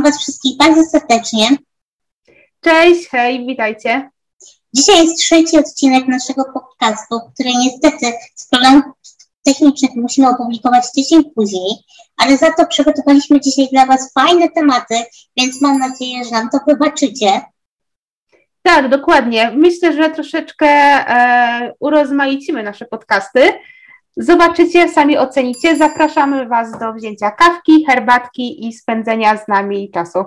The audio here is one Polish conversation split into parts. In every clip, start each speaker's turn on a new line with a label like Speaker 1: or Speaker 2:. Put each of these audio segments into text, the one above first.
Speaker 1: Witam Was wszystkich bardzo serdecznie.
Speaker 2: Cześć, hej, witajcie.
Speaker 1: Dzisiaj jest trzeci odcinek naszego podcastu, który niestety z problemów technicznych musimy opublikować tydzień później, ale za to przygotowaliśmy dzisiaj dla Was fajne tematy, więc mam nadzieję, że nam to wybaczycie.
Speaker 2: Tak, dokładnie. Myślę, że troszeczkę e, urozmaicimy nasze podcasty. Zobaczycie, sami ocenicie. Zapraszamy Was do wzięcia kawki, herbatki i spędzenia z nami czasu.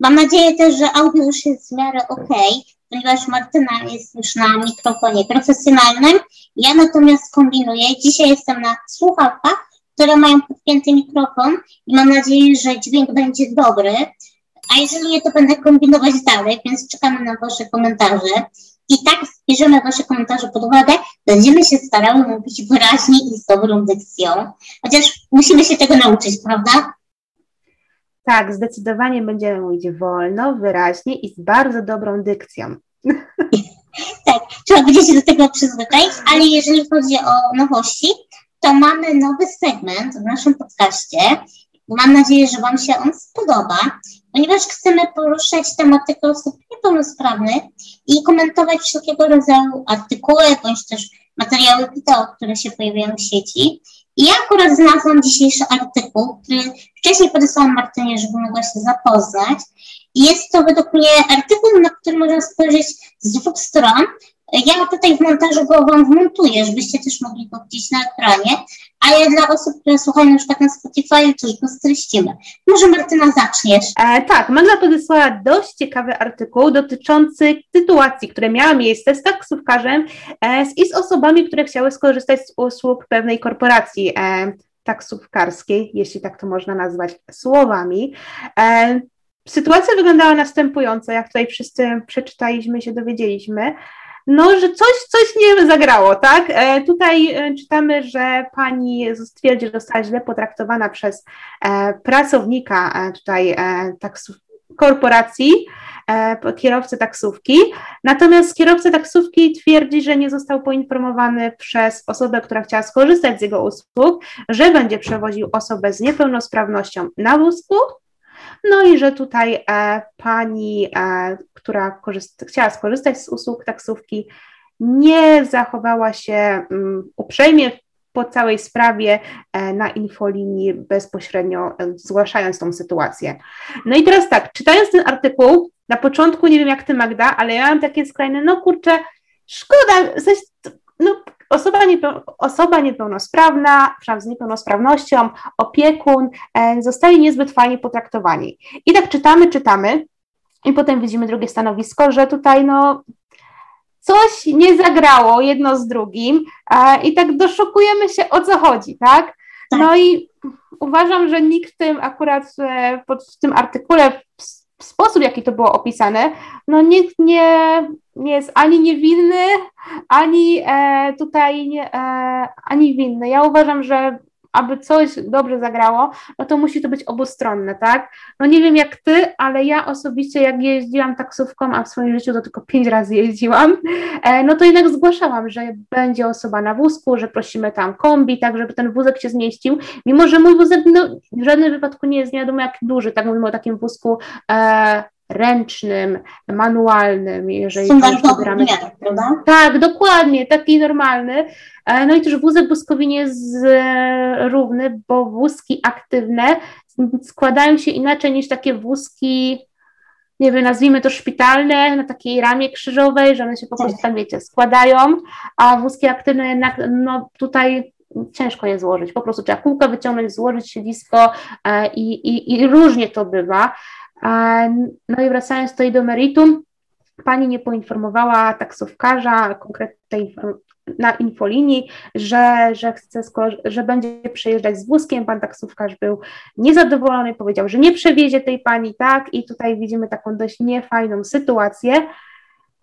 Speaker 1: Mam nadzieję też, że audio już jest w miarę ok, ponieważ Martyna jest już na mikrofonie profesjonalnym. Ja natomiast kombinuję. Dzisiaj jestem na słuchawkach, które mają podpięty mikrofon i mam nadzieję, że dźwięk będzie dobry. A jeżeli nie, to będę kombinować dalej, więc czekamy na Wasze komentarze. I tak bierzemy Wasze komentarze pod uwagę. Będziemy się starały mówić wyraźnie i z dobrą dykcją. Chociaż musimy się tego nauczyć, prawda?
Speaker 2: Tak, zdecydowanie będziemy mówić wolno, wyraźnie i z bardzo dobrą dykcją.
Speaker 1: tak, trzeba będzie się do tego przyzwyczaić, ale jeżeli chodzi o nowości, to mamy nowy segment w naszym podcaście. Mam nadzieję, że Wam się on spodoba, ponieważ chcemy poruszać tematykę osób niepełnosprawnych i komentować wszelkiego rodzaju artykuły bądź też materiały wideo, które się pojawiają w sieci. I ja akurat znalazłam dzisiejszy artykuł, który wcześniej podesłałam Martynie, żeby mogła się zapoznać. I jest to według mnie artykuł, na który można spojrzeć z dwóch stron. Ja tutaj w montażu go Wam wmontuję, żebyście też mogli go widzieć na ekranie, ale dla osób, które słuchają na przykład na Spotify, już go streścimy. Może Martyna zaczniesz?
Speaker 2: E, tak, Magda podesłała dość ciekawy artykuł dotyczący sytuacji, które miały miejsce z taksówkarzem e, i z osobami, które chciały skorzystać z usług pewnej korporacji e, taksówkarskiej, jeśli tak to można nazwać słowami. E, sytuacja wyglądała następująco, jak tutaj wszyscy przeczytaliśmy, się dowiedzieliśmy no, że coś, coś nie zagrało, tak? E, tutaj e, czytamy, że pani stwierdzi, że została źle potraktowana przez e, pracownika e, tutaj e, taksów, korporacji, kierowcy taksówki. Natomiast kierowca taksówki twierdzi, że nie został poinformowany przez osobę, która chciała skorzystać z jego usług, że będzie przewoził osobę z niepełnosprawnością na wózku, no i że tutaj e, pani, e, która chciała skorzystać z usług taksówki, nie zachowała się um, uprzejmie po całej sprawie e, na infolinii bezpośrednio zgłaszając tą sytuację. No i teraz tak, czytając ten artykuł, na początku nie wiem jak ty Magda, ale ja mam takie skrajne, no kurczę, szkoda, no Osoba, niepeł, osoba niepełnosprawna, z niepełnosprawnością, opiekun e, zostali niezbyt fajnie potraktowani. I tak czytamy, czytamy i potem widzimy drugie stanowisko, że tutaj no coś nie zagrało jedno z drugim e, i tak doszukujemy się o co chodzi, tak? tak. No i uważam, że nikt w tym akurat e, w tym artykule w sposób, jaki to było opisane, no nikt nie, nie jest ani niewinny, ani e, tutaj e, ani winny. Ja uważam, że aby coś dobrze zagrało, no to musi to być obustronne, tak? No nie wiem jak ty, ale ja osobiście jak jeździłam taksówką, a w swoim życiu to tylko pięć razy jeździłam, e, no to jednak zgłaszałam, że będzie osoba na wózku, że prosimy tam kombi, tak, żeby ten wózek się zmieścił, mimo że mój wózek no, w żadnym wypadku nie jest nie wiadomo jak duży, tak mówimy o takim wózku e, ręcznym, manualnym, jeżeli
Speaker 1: wybieramy. prawda?
Speaker 2: Tak, dokładnie, taki normalny. E, no i też wózek wózkowy nie jest równy, bo wózki aktywne składają się inaczej niż takie wózki, nie wiem, nazwijmy to szpitalne, na takiej ramie krzyżowej, że one się po prostu tak, tak wiecie, składają, a wózki aktywne jednak, no tutaj ciężko je złożyć. Po prostu trzeba kółka wyciągnąć, złożyć siedzisko e, i, i, i różnie to bywa. No i wracając tutaj do meritum, pani nie poinformowała taksówkarza konkretnej na infolinii, że, że, chce, że będzie przejeżdżać z wózkiem. Pan taksówkarz był niezadowolony, powiedział, że nie przewiezie tej pani, tak? I tutaj widzimy taką dość niefajną sytuację.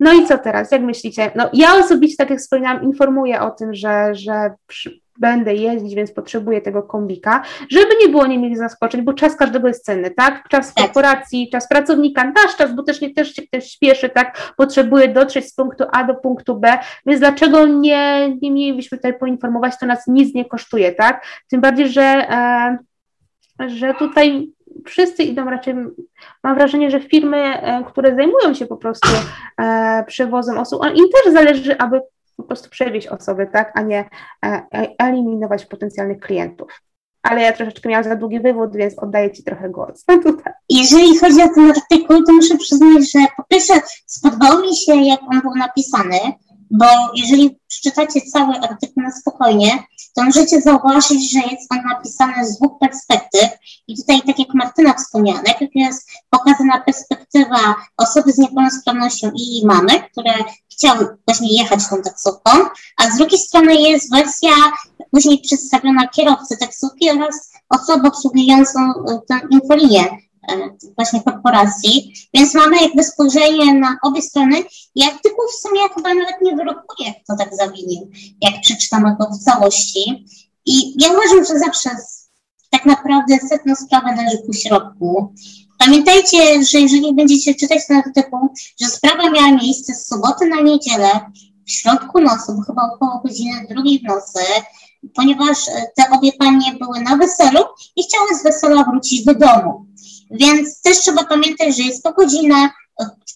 Speaker 2: No i co teraz? Jak myślicie? No ja osobiście, tak jak wspominałam, informuję o tym, że, że przy, będę jeździć, więc potrzebuję tego kombika, żeby nie było nie mieli zaskoczeń, bo czas każdego jest cenny, tak? Czas tak. korporacji, czas pracownika, nasz czas, bo też nie też się ktoś śpieszy, tak? Potrzebuje dotrzeć z punktu A do punktu B, więc dlaczego nie, nie mielibyśmy tutaj poinformować, to nas nic nie kosztuje, tak? Tym bardziej, że, e, że tutaj wszyscy idą raczej, mam wrażenie, że firmy, e, które zajmują się po prostu e, przewozem osób, im też zależy, aby po prostu przewieźć osoby, tak, a nie e, eliminować potencjalnych klientów. Ale ja troszeczkę miałam za długi wywód, więc oddaję Ci trochę głos.
Speaker 1: Jeżeli chodzi o ten artykuł, to muszę przyznać, że po pierwsze spodobał mi się, jak on był napisany, bo jeżeli przeczytacie cały artykuł na spokojnie, to możecie zauważyć, że jest on napisany z dwóch perspektyw. I tutaj, tak jak Martyna wspomniała, najpierw jest pokazana perspektywa osoby z niepełnosprawnością i jej mamy, które chciały właśnie jechać tą taksówką, a z drugiej strony jest wersja później przedstawiona kierowcy taksówki oraz osoby obsługującą e, tę infolinię właśnie korporacji, więc mamy jakby spojrzenie na obie strony i artykuł w sumie chyba nawet nie wyrokuje, kto tak zawinił, jak przeczytamy go w całości. I ja uważam, że zawsze tak naprawdę setno sprawę leży po środku. Pamiętajcie, że jeżeli będziecie czytać ten artykuł, że sprawa miała miejsce z soboty na niedzielę, w środku nocy, bo chyba około godziny drugiej w nocy, ponieważ e, te obie panie były na weselu i chciały z wesela wrócić do domu. Więc też trzeba pamiętać, że jest to godzina,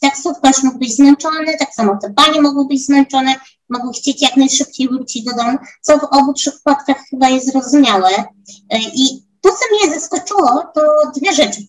Speaker 1: taksówkarz mógł być zmęczony, tak samo te panie mogą być zmęczone, mogą chcieć jak najszybciej wrócić do domu, co w obu przypadkach chyba jest zrozumiałe. E, I to, co mnie zaskoczyło, to dwie rzeczy,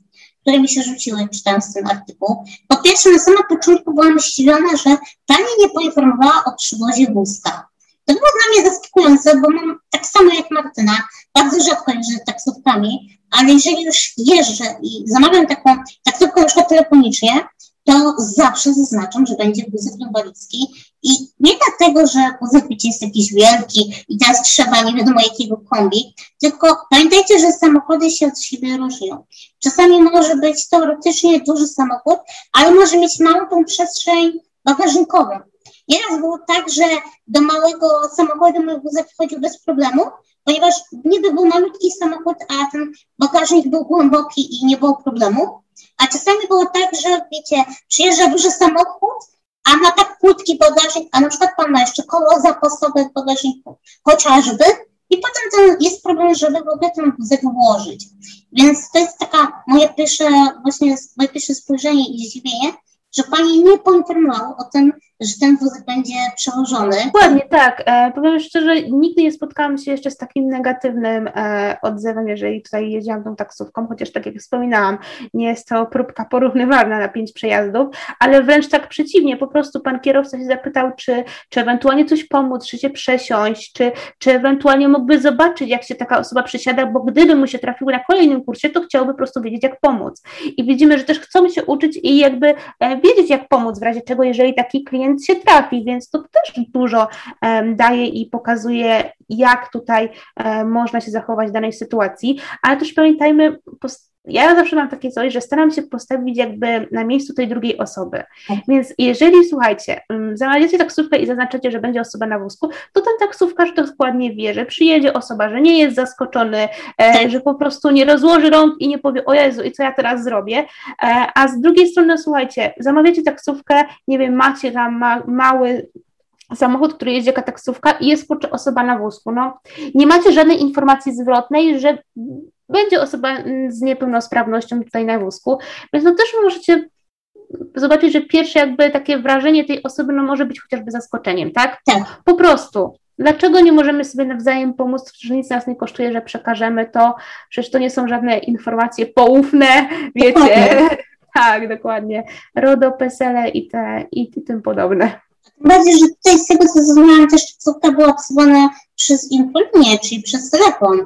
Speaker 1: które mi się rzuciły czytając ten artykuł. Po pierwsze, na samym początku byłam zdziwiona, że pani nie poinformowała o przywozie wózka. To było dla mnie zaskakujące, bo mam tak samo jak Martyna, bardzo rzadko jeżdżę taksówkami, ale jeżeli już jeżdżę i zamawiam taką taksówkę przykład telefonicznie, to zawsze zaznaczam, że będzie wózek inwalidzki i nie dlatego, że wózek jest jakiś wielki i teraz trzeba nie wiadomo jakiego kombi, tylko pamiętajcie, że samochody się od siebie różnią. Czasami może być teoretycznie duży samochód, ale może mieć małą tą przestrzeń bagażnikową. Nieraz było tak, że do małego samochodu mój wózek wchodził bez problemu, ponieważ niby był malutki samochód, a ten bagażnik był głęboki i nie było problemu. A czasami było tak, że wiecie, przyjeżdża duży samochód, a ma tak płytki bagażnik, a na przykład pan ma jeszcze koło zapasowe w bagażniku, chociażby, i potem ten, jest problem, żeby w ogóle ten wózek włożyć. Więc to jest taka moje pierwsze, właśnie moje pierwsze spojrzenie i zdziwienie, że pani nie poinformował o tym, że ten wózek będzie przełożony.
Speaker 2: Dokładnie tak. E, powiem szczerze, nigdy nie spotkałam się jeszcze z takim negatywnym e, odzewem, jeżeli tutaj jeździłam tą taksówką, chociaż tak jak wspominałam, nie jest to próbka porównywalna na pięć przejazdów, ale wręcz tak przeciwnie, po prostu pan kierowca się zapytał, czy, czy ewentualnie coś pomóc, czy się przesiąść, czy, czy ewentualnie mógłby zobaczyć, jak się taka osoba przesiada, bo gdyby mu się trafiły na kolejnym kursie, to chciałby po prostu wiedzieć, jak pomóc. I widzimy, że też chcą się uczyć i jakby e, wiedzieć, jak pomóc, w razie czego, jeżeli taki klient się trafi, więc to też dużo daje i pokazuje, jak tutaj można się zachować w danej sytuacji, ale też pamiętajmy, ja zawsze mam takie coś, że staram się postawić jakby na miejscu tej drugiej osoby. Tak. Więc jeżeli, słuchajcie, znajdziecie taksówkę i zaznaczacie, że będzie osoba na wózku, to ten taksówkarz dokładnie wie, że przyjedzie osoba, że nie jest zaskoczony, e, tak. że po prostu nie rozłoży rąk i nie powie, o Jezu, i co ja teraz zrobię. E, a z drugiej strony, słuchajcie, zamawiacie taksówkę, nie wiem, macie tam ma, mały samochód, który jeździ jako taksówka i jest kurczę osoba na wózku. No, nie macie żadnej informacji zwrotnej, że będzie osoba z niepełnosprawnością tutaj na wózku, więc no też możecie zobaczyć, że pierwsze jakby takie wrażenie tej osoby no może być chociażby zaskoczeniem, tak?
Speaker 1: Tak.
Speaker 2: Po prostu. Dlaczego nie możemy sobie nawzajem pomóc? Przecież nic nas nie kosztuje, że przekażemy to. Przecież to nie są żadne informacje poufne, wiecie. Dokładnie. tak, dokładnie. RODO, PESELE i, te, i, i tym podobne.
Speaker 1: Tym bardziej, że tutaj z tego co zrozumiałam, też taksówka była obsługiwana przez infolinię, czyli przez telefon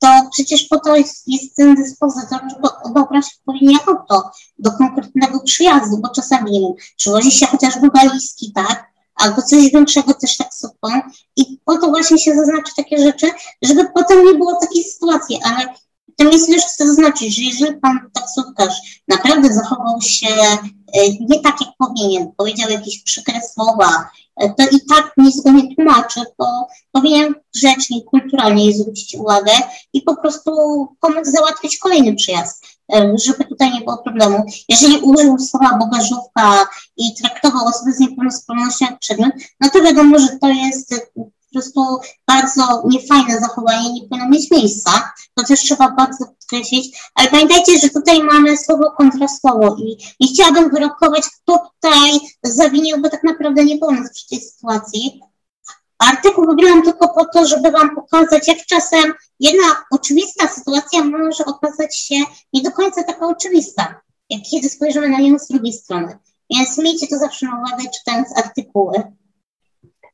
Speaker 1: to przecież po to jest, jest ten dyspozytor, żeby odebrać odpowiednie auto do konkretnego przyjazdu, bo czasami, nie wiem, przywozi się chociażby walizki, tak, albo coś większego też taksówką i po to właśnie się zaznaczy takie rzeczy, żeby potem nie było takiej sytuacji, ale w tym miejscu już chcę zaznaczyć, że jeżeli pan taksówkarz naprawdę zachował się nie tak, jak powinien, powiedział jakieś przykre słowa, e, to i tak nic go nie tłumaczy, bo powinien grzecznie, kulturalnie zwrócić uwagę i po prostu pomóc załatwić kolejny przyjazd, e, żeby tutaj nie było problemu. Jeżeli użył słowa bogażówka i traktował osobę z niepełnosprawnością jak przedmiot, no to wiadomo, że to jest prostu bardzo niefajne zachowanie, nie powinno mieć miejsca. To też trzeba bardzo podkreślić. Ale pamiętajcie, że tutaj mamy słowo kontra i nie chciałabym wyrokować, kto tutaj zawinił, bo tak naprawdę nie nas przy tej sytuacji. Artykuł wybrałam tylko po to, żeby Wam pokazać, jak czasem jedna oczywista sytuacja może okazać się nie do końca taka oczywista, jak kiedy spojrzymy na nią z drugiej strony. Więc miejcie to zawsze na uwadze, czytając artykuły.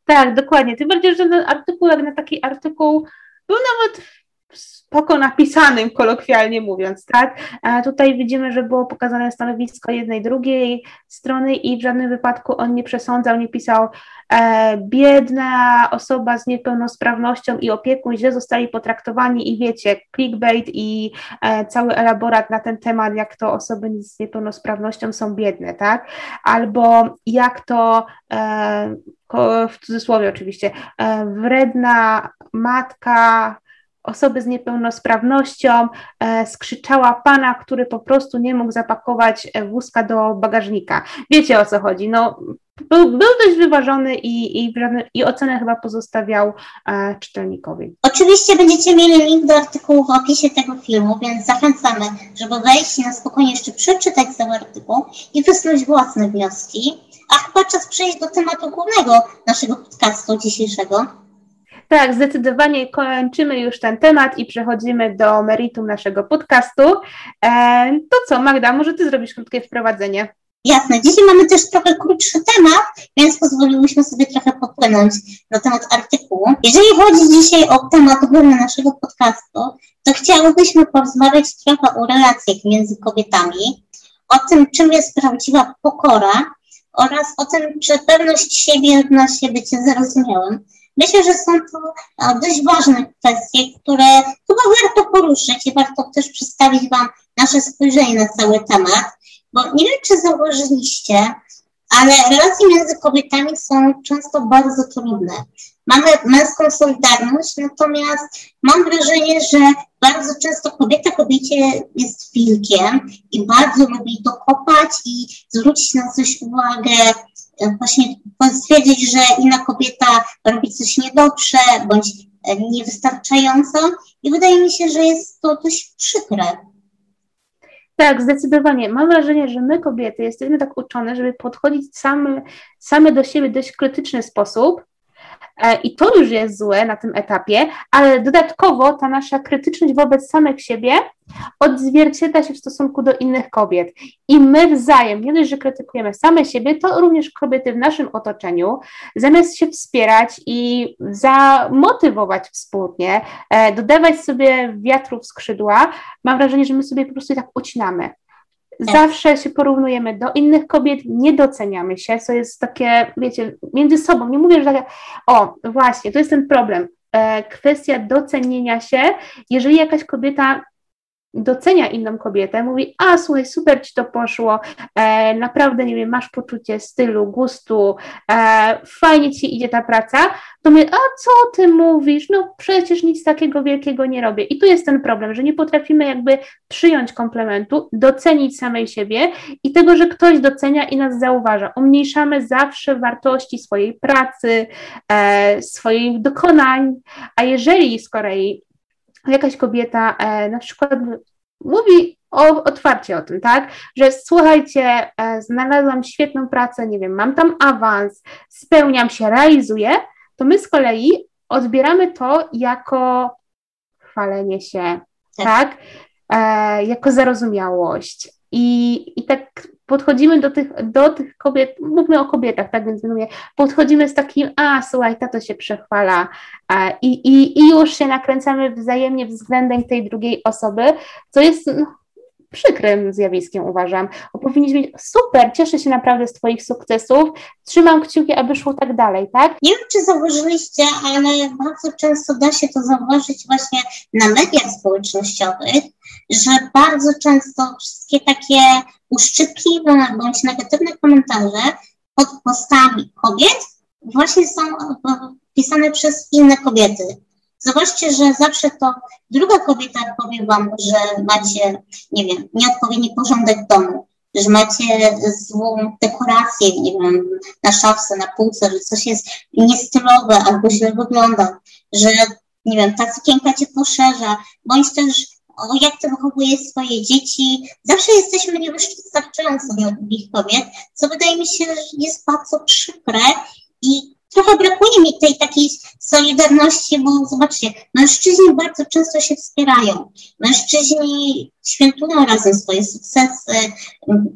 Speaker 2: Tak, dokładnie. Tym bardziej, że ten artykuł, jak na taki artykuł, był nawet spoko napisanym, kolokwialnie mówiąc, tak? A tutaj widzimy, że było pokazane stanowisko jednej, drugiej strony i w żadnym wypadku on nie przesądzał, nie pisał e, biedna osoba z niepełnosprawnością i opiekun źle zostali potraktowani i wiecie, clickbait i e, cały elaborat na ten temat, jak to osoby z niepełnosprawnością są biedne, tak? Albo jak to e, w cudzysłowie oczywiście, e, wredna matka osoby z niepełnosprawnością e, skrzyczała pana, który po prostu nie mógł zapakować e, wózka do bagażnika. Wiecie o co chodzi. No, był, był dość wyważony i, i, i ocenę chyba pozostawiał e, czytelnikowi.
Speaker 1: Oczywiście będziecie mieli link do artykułu w opisie tego filmu, więc zachęcamy, żeby wejść na spokojnie jeszcze przeczytać cały artykuł i wysnuć własne wnioski. A chyba czas przejść do tematu głównego naszego podcastu dzisiejszego.
Speaker 2: Tak, zdecydowanie kończymy już ten temat i przechodzimy do meritum naszego podcastu. E, to co, Magda, może Ty zrobisz krótkie wprowadzenie?
Speaker 1: Jasne. Dzisiaj mamy też trochę krótszy temat, więc pozwoliłyśmy sobie trochę popłynąć na temat artykułu. Jeżeli chodzi dzisiaj o temat główny naszego podcastu, to chciałybyśmy porozmawiać trochę o relacjach między kobietami, o tym, czym jest prawdziwa pokora oraz o tym, czy pewność siebie się bycie zrozumiałym. Myślę, że są to dość ważne kwestie, które chyba warto poruszyć i warto też przedstawić Wam nasze spojrzenie na cały temat, bo nie wiem, czy zauważyliście, ale relacje między kobietami są często bardzo trudne. Mamy męską solidarność, natomiast mam wrażenie, że bardzo często kobieta kobiecie jest wilkiem i bardzo lubi dokopać i zwrócić na coś uwagę, e, właśnie stwierdzić, że inna kobieta robi coś niedobrze bądź e, niewystarczająco i wydaje mi się, że jest to dość przykre.
Speaker 2: Tak, zdecydowanie. Mam wrażenie, że my kobiety jesteśmy tak uczone, żeby podchodzić same, same do siebie w dość krytyczny sposób, E, I to już jest złe na tym etapie, ale dodatkowo ta nasza krytyczność wobec samych siebie odzwierciedla się w stosunku do innych kobiet. I my wzajem, nie dość, że krytykujemy same siebie, to również kobiety w naszym otoczeniu, zamiast się wspierać i zamotywować wspólnie, e, dodawać sobie wiatru w skrzydła, mam wrażenie, że my sobie po prostu tak ucinamy. Tak. Zawsze się porównujemy do innych kobiet, nie doceniamy się, co jest takie, wiecie, między sobą. Nie mówię, że takie, o, właśnie, to jest ten problem. E, kwestia docenienia się. Jeżeli jakaś kobieta docenia inną kobietę, mówi, a słuchaj, super ci to poszło, e, naprawdę, nie wiem, masz poczucie stylu, gustu, e, fajnie ci idzie ta praca, to my, a co ty mówisz, no przecież nic takiego wielkiego nie robię. I tu jest ten problem, że nie potrafimy jakby przyjąć komplementu, docenić samej siebie i tego, że ktoś docenia i nas zauważa. Umniejszamy zawsze wartości swojej pracy, e, swoich dokonań, a jeżeli z kolei jakaś kobieta e, na przykład mówi o, otwarcie o tym, tak, że słuchajcie, e, znalazłam świetną pracę, nie wiem, mam tam awans, spełniam się, realizuję, to my z kolei odbieramy to jako chwalenie się, tak, tak? E, jako zarozumiałość. I, I tak podchodzimy do tych, do tych kobiet, mówmy o kobietach, tak więc mówię, podchodzimy z takim, a słuchaj, tato się przechwala i, i, i już się nakręcamy wzajemnie względem tej drugiej osoby, co jest no, przykrym zjawiskiem, uważam. Bo powinniśmy mieć super, cieszę się naprawdę z Twoich sukcesów, trzymam kciuki, aby szło tak dalej, tak?
Speaker 1: Nie wiem, czy zauważyliście, ale bardzo często da się to zauważyć właśnie na mediach społecznościowych, że bardzo często wszystkie takie uszczypliwe bądź negatywne komentarze pod postami kobiet właśnie są pisane przez inne kobiety. Zobaczcie, że zawsze to druga kobieta powie wam, że macie, nie wiem, nieodpowiedni porządek domu, że macie złą dekorację, nie wiem, na szafce, na półce, że coś jest niestylowe albo źle wygląda, że nie wiem, ta sukienka cię poszerza, bądź też o jak ty wychowujesz swoje dzieci. Zawsze jesteśmy niewystarczający dla drugich kobiet, co wydaje mi się, że jest bardzo przykre i trochę brakuje mi tej takiej solidarności, bo zobaczcie, mężczyźni bardzo często się wspierają. Mężczyźni świętują razem swoje sukcesy,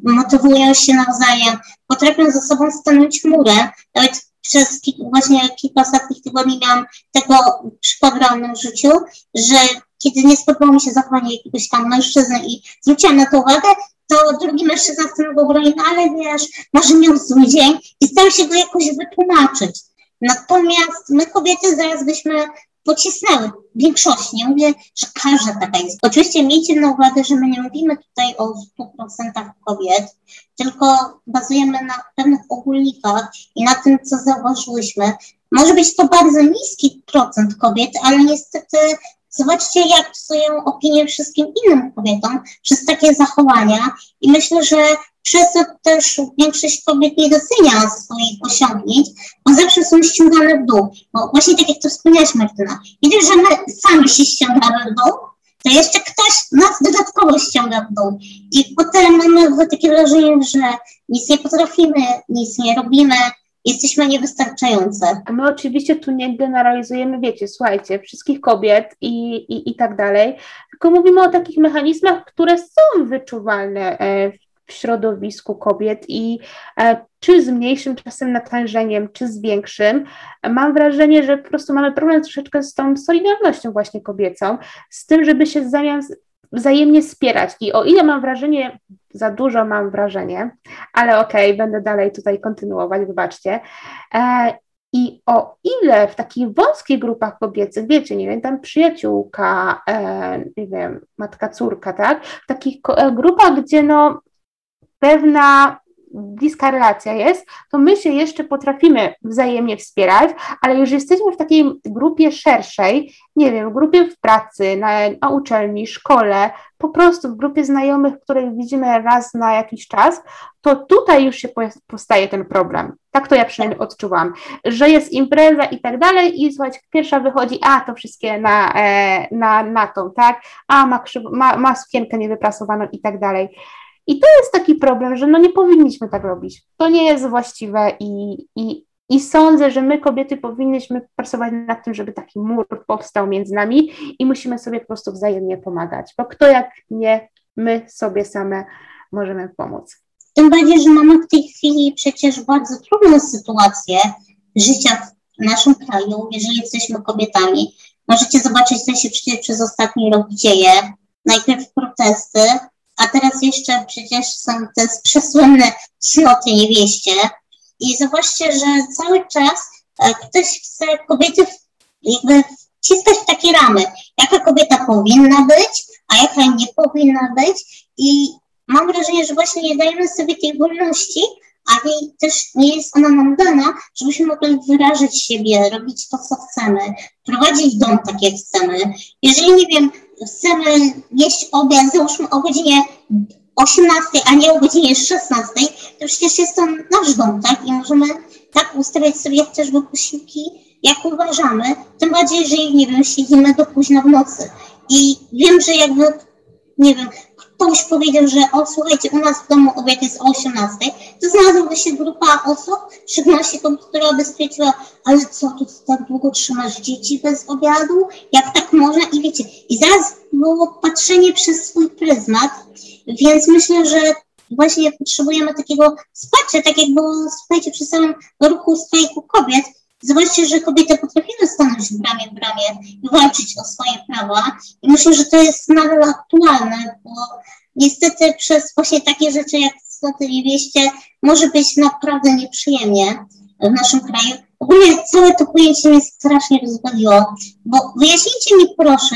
Speaker 1: motywują się nawzajem, potrafią ze sobą stanąć murę. Nawet przez właśnie kilka ostatnich tygodni miałam tego przykład w realnym życiu, że kiedy nie spodobało mi się zachowanie jakiegoś tam mężczyzny i zwróciłam na to uwagę, to drugi mężczyzna w tym obronie, no ale wiesz, może miał zły dzień i starał się go jakoś wytłumaczyć. Natomiast my kobiety zaraz byśmy pocisnęły w większości. Nie mówię, że każda taka jest. Oczywiście miejcie na uwadze, że my nie mówimy tutaj o 100% kobiet, tylko bazujemy na pewnych ogólnikach i na tym, co zauważyłyśmy. Może być to bardzo niski procent kobiet, ale niestety zobaczcie, jak psują opinię wszystkim innym kobietom przez takie zachowania. I myślę, że przez też większość kobiet nie docenia swoich osiągnięć, bo zawsze są ściągane w dół. Bo właśnie tak jak to wspomniałaś Martyna, widzisz, że my sami się ściągamy w dół, to jeszcze ktoś nas dodatkowo ściąga w dół. I potem mamy takie wrażenie, że nic nie potrafimy, nic nie robimy, jesteśmy niewystarczające.
Speaker 2: My oczywiście tu nie generalizujemy, wiecie, słuchajcie, wszystkich kobiet i, i, i tak dalej, tylko mówimy o takich mechanizmach, które są wyczuwalne e, w środowisku kobiet i e, czy z mniejszym czasem natężeniem, czy z większym, mam wrażenie, że po prostu mamy problem troszeczkę z tą solidarnością właśnie kobiecą, z tym, żeby się zamiast wzajemnie wspierać. I o ile mam wrażenie, za dużo mam wrażenie, ale okej, okay, będę dalej tutaj kontynuować, wybaczcie. E, I o ile w takich wąskich grupach kobiecych, wiecie, nie wiem, tam przyjaciółka, e, nie wiem, matka, córka, tak? W takich e, grupach, gdzie no pewna bliska relacja jest, to my się jeszcze potrafimy wzajemnie wspierać, ale już jesteśmy w takiej grupie szerszej, nie wiem, grupie w pracy, na, na uczelni, szkole, po prostu w grupie znajomych, których widzimy raz na jakiś czas, to tutaj już się powstaje ten problem. Tak to ja przynajmniej odczuwam, że jest impreza i tak dalej i słuchajcie, pierwsza wychodzi, a to wszystkie na, e, na, na tą, tak, a ma, ma, ma sukienkę niewyprasowaną i tak dalej. I to jest taki problem, że no nie powinniśmy tak robić. To nie jest właściwe i, i, i sądzę, że my kobiety powinnyśmy pracować nad tym, żeby taki mur powstał między nami i musimy sobie po prostu wzajemnie pomagać, bo kto jak nie my sobie same możemy pomóc.
Speaker 1: Tym bardziej, że mamy w tej chwili przecież bardzo trudną sytuację życia w naszym kraju, jeżeli jesteśmy kobietami. Możecie zobaczyć, co się przecież przez ostatni rok dzieje. Najpierw protesty, a teraz jeszcze przecież są te przesłynne cnoty niewieście. I zobaczcie, że cały czas e, ktoś chce kobiety jakby wciskać w takie ramy, jaka kobieta powinna być, a jaka nie powinna być. I mam wrażenie, że właśnie nie dajemy sobie tej wolności, ale też nie jest ona nam dana, żebyśmy mogli wyrażać siebie, robić to, co chcemy, prowadzić dom tak, jak chcemy. Jeżeli, nie wiem, chcemy jeść obiad, załóżmy o godzinie 18, a nie o godzinie 16, to przecież jest to nasz dom, tak? I możemy tak ustawiać sobie chociażby posiłki, jak uważamy, tym bardziej, jeżeli, nie wiem, siedzimy do późna w nocy. I wiem, że jakby, nie wiem, ktoś powiedział, że o słuchajcie, u nas w domu obiad jest o 18, to znalazłaby się grupa osób, w szczególności kobiet, która by stwierdziła, ale co, tu tak długo trzymasz dzieci bez obiadu? Jak tak można? I wiecie, i zaraz było patrzenie przez swój pryzmat, więc myślę, że właśnie potrzebujemy takiego wsparcia, tak jak było, słuchajcie, przy samym ruchu strajku kobiet, Zobaczcie, że kobiety potrafiły stanąć w bramie w bramie i walczyć o swoje prawa. I myślę, że to jest nadal aktualne, bo niestety przez właśnie takie rzeczy jak cnoty niewieście może być naprawdę nieprzyjemnie w naszym kraju. Ogólnie całe to pojęcie mnie strasznie rozbawiło, bo wyjaśnijcie mi proszę,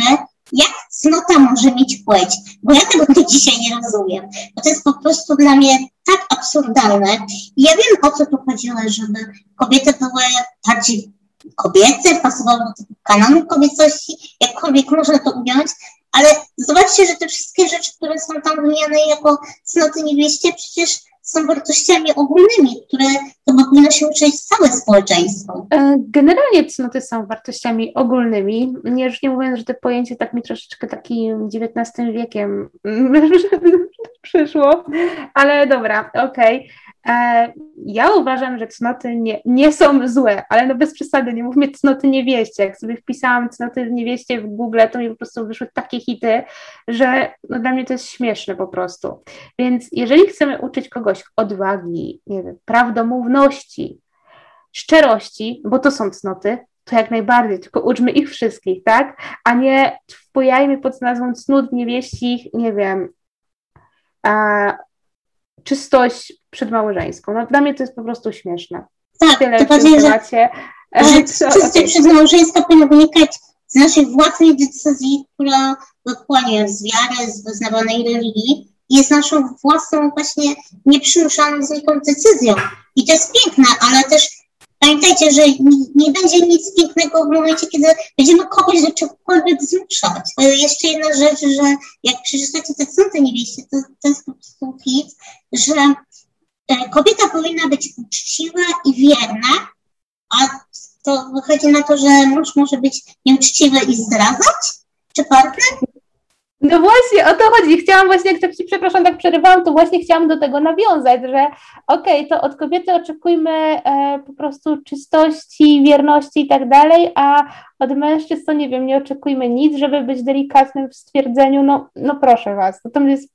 Speaker 1: jak cnota może mieć płeć, bo ja tego do dzisiaj nie rozumiem, bo to jest po prostu dla mnie tak absurdalne. I ja wiem, o co tu chodziło, żeby kobiety były bardziej kobiece, pasowały do tego kanonu kobiecości, jakkolwiek można to ująć, Ale zobaczcie, że te wszystkie rzeczy, które są tam wymieniane jako cnoty niewieście, przecież są wartościami ogólnymi, które chyba powinno się uczyć całe społeczeństwo.
Speaker 2: E, generalnie cnoty są wartościami ogólnymi. Nie, już nie mówiąc, że to pojęcie tak mi troszeczkę takim XIX wiekiem przyszło, ale dobra, okej. Okay. E, ja uważam, że cnoty nie, nie są złe, ale no bez przesady, nie mówmy cnoty niewieście. Jak sobie wpisałam cnoty niewieście w Google, to mi po prostu wyszły takie hity, że no dla mnie to jest śmieszne po prostu. Więc jeżeli chcemy uczyć kogoś odwagi, nie wiem, prawdomówności, szczerości, bo to są cnoty, to jak najbardziej, tylko uczmy ich wszystkich, tak? A nie wpojajmy pod nazwą cnót niewieścich, nie wiem, a, czystość przedmałżeńską. No, dla mnie to jest po prostu śmieszne.
Speaker 1: Tak, Tyle to bardziej, że, że czystość okay. przedmałżeńska powinna wynikać z naszej własnej decyzji, która wypłynie z wiary, z wyznawanej religii, jest naszą własną właśnie nieprzymuszaną znikąd decyzją. I to jest piękne, ale też pamiętajcie, że nie, będzie nic pięknego w momencie, kiedy będziemy kogoś do czegokolwiek zmuszać. Jeszcze jedna rzecz, że jak przeczytacie te cnoty niewieście, to, to jest po prostu hit, że e, kobieta powinna być uczciwa i wierna, a to wychodzi na to, że mąż może być nieuczciwy i zdradzać? Czy partner?
Speaker 2: No właśnie, o to chodzi. Chciałam właśnie, jak tak Ci, przepraszam, tak przerywałam, to właśnie chciałam do tego nawiązać, że okej, okay, to od kobiety oczekujmy e, po prostu czystości, wierności i tak dalej, a od mężczyzn to nie wiem, nie oczekujmy nic, żeby być delikatnym w stwierdzeniu, no, no proszę Was, to, jest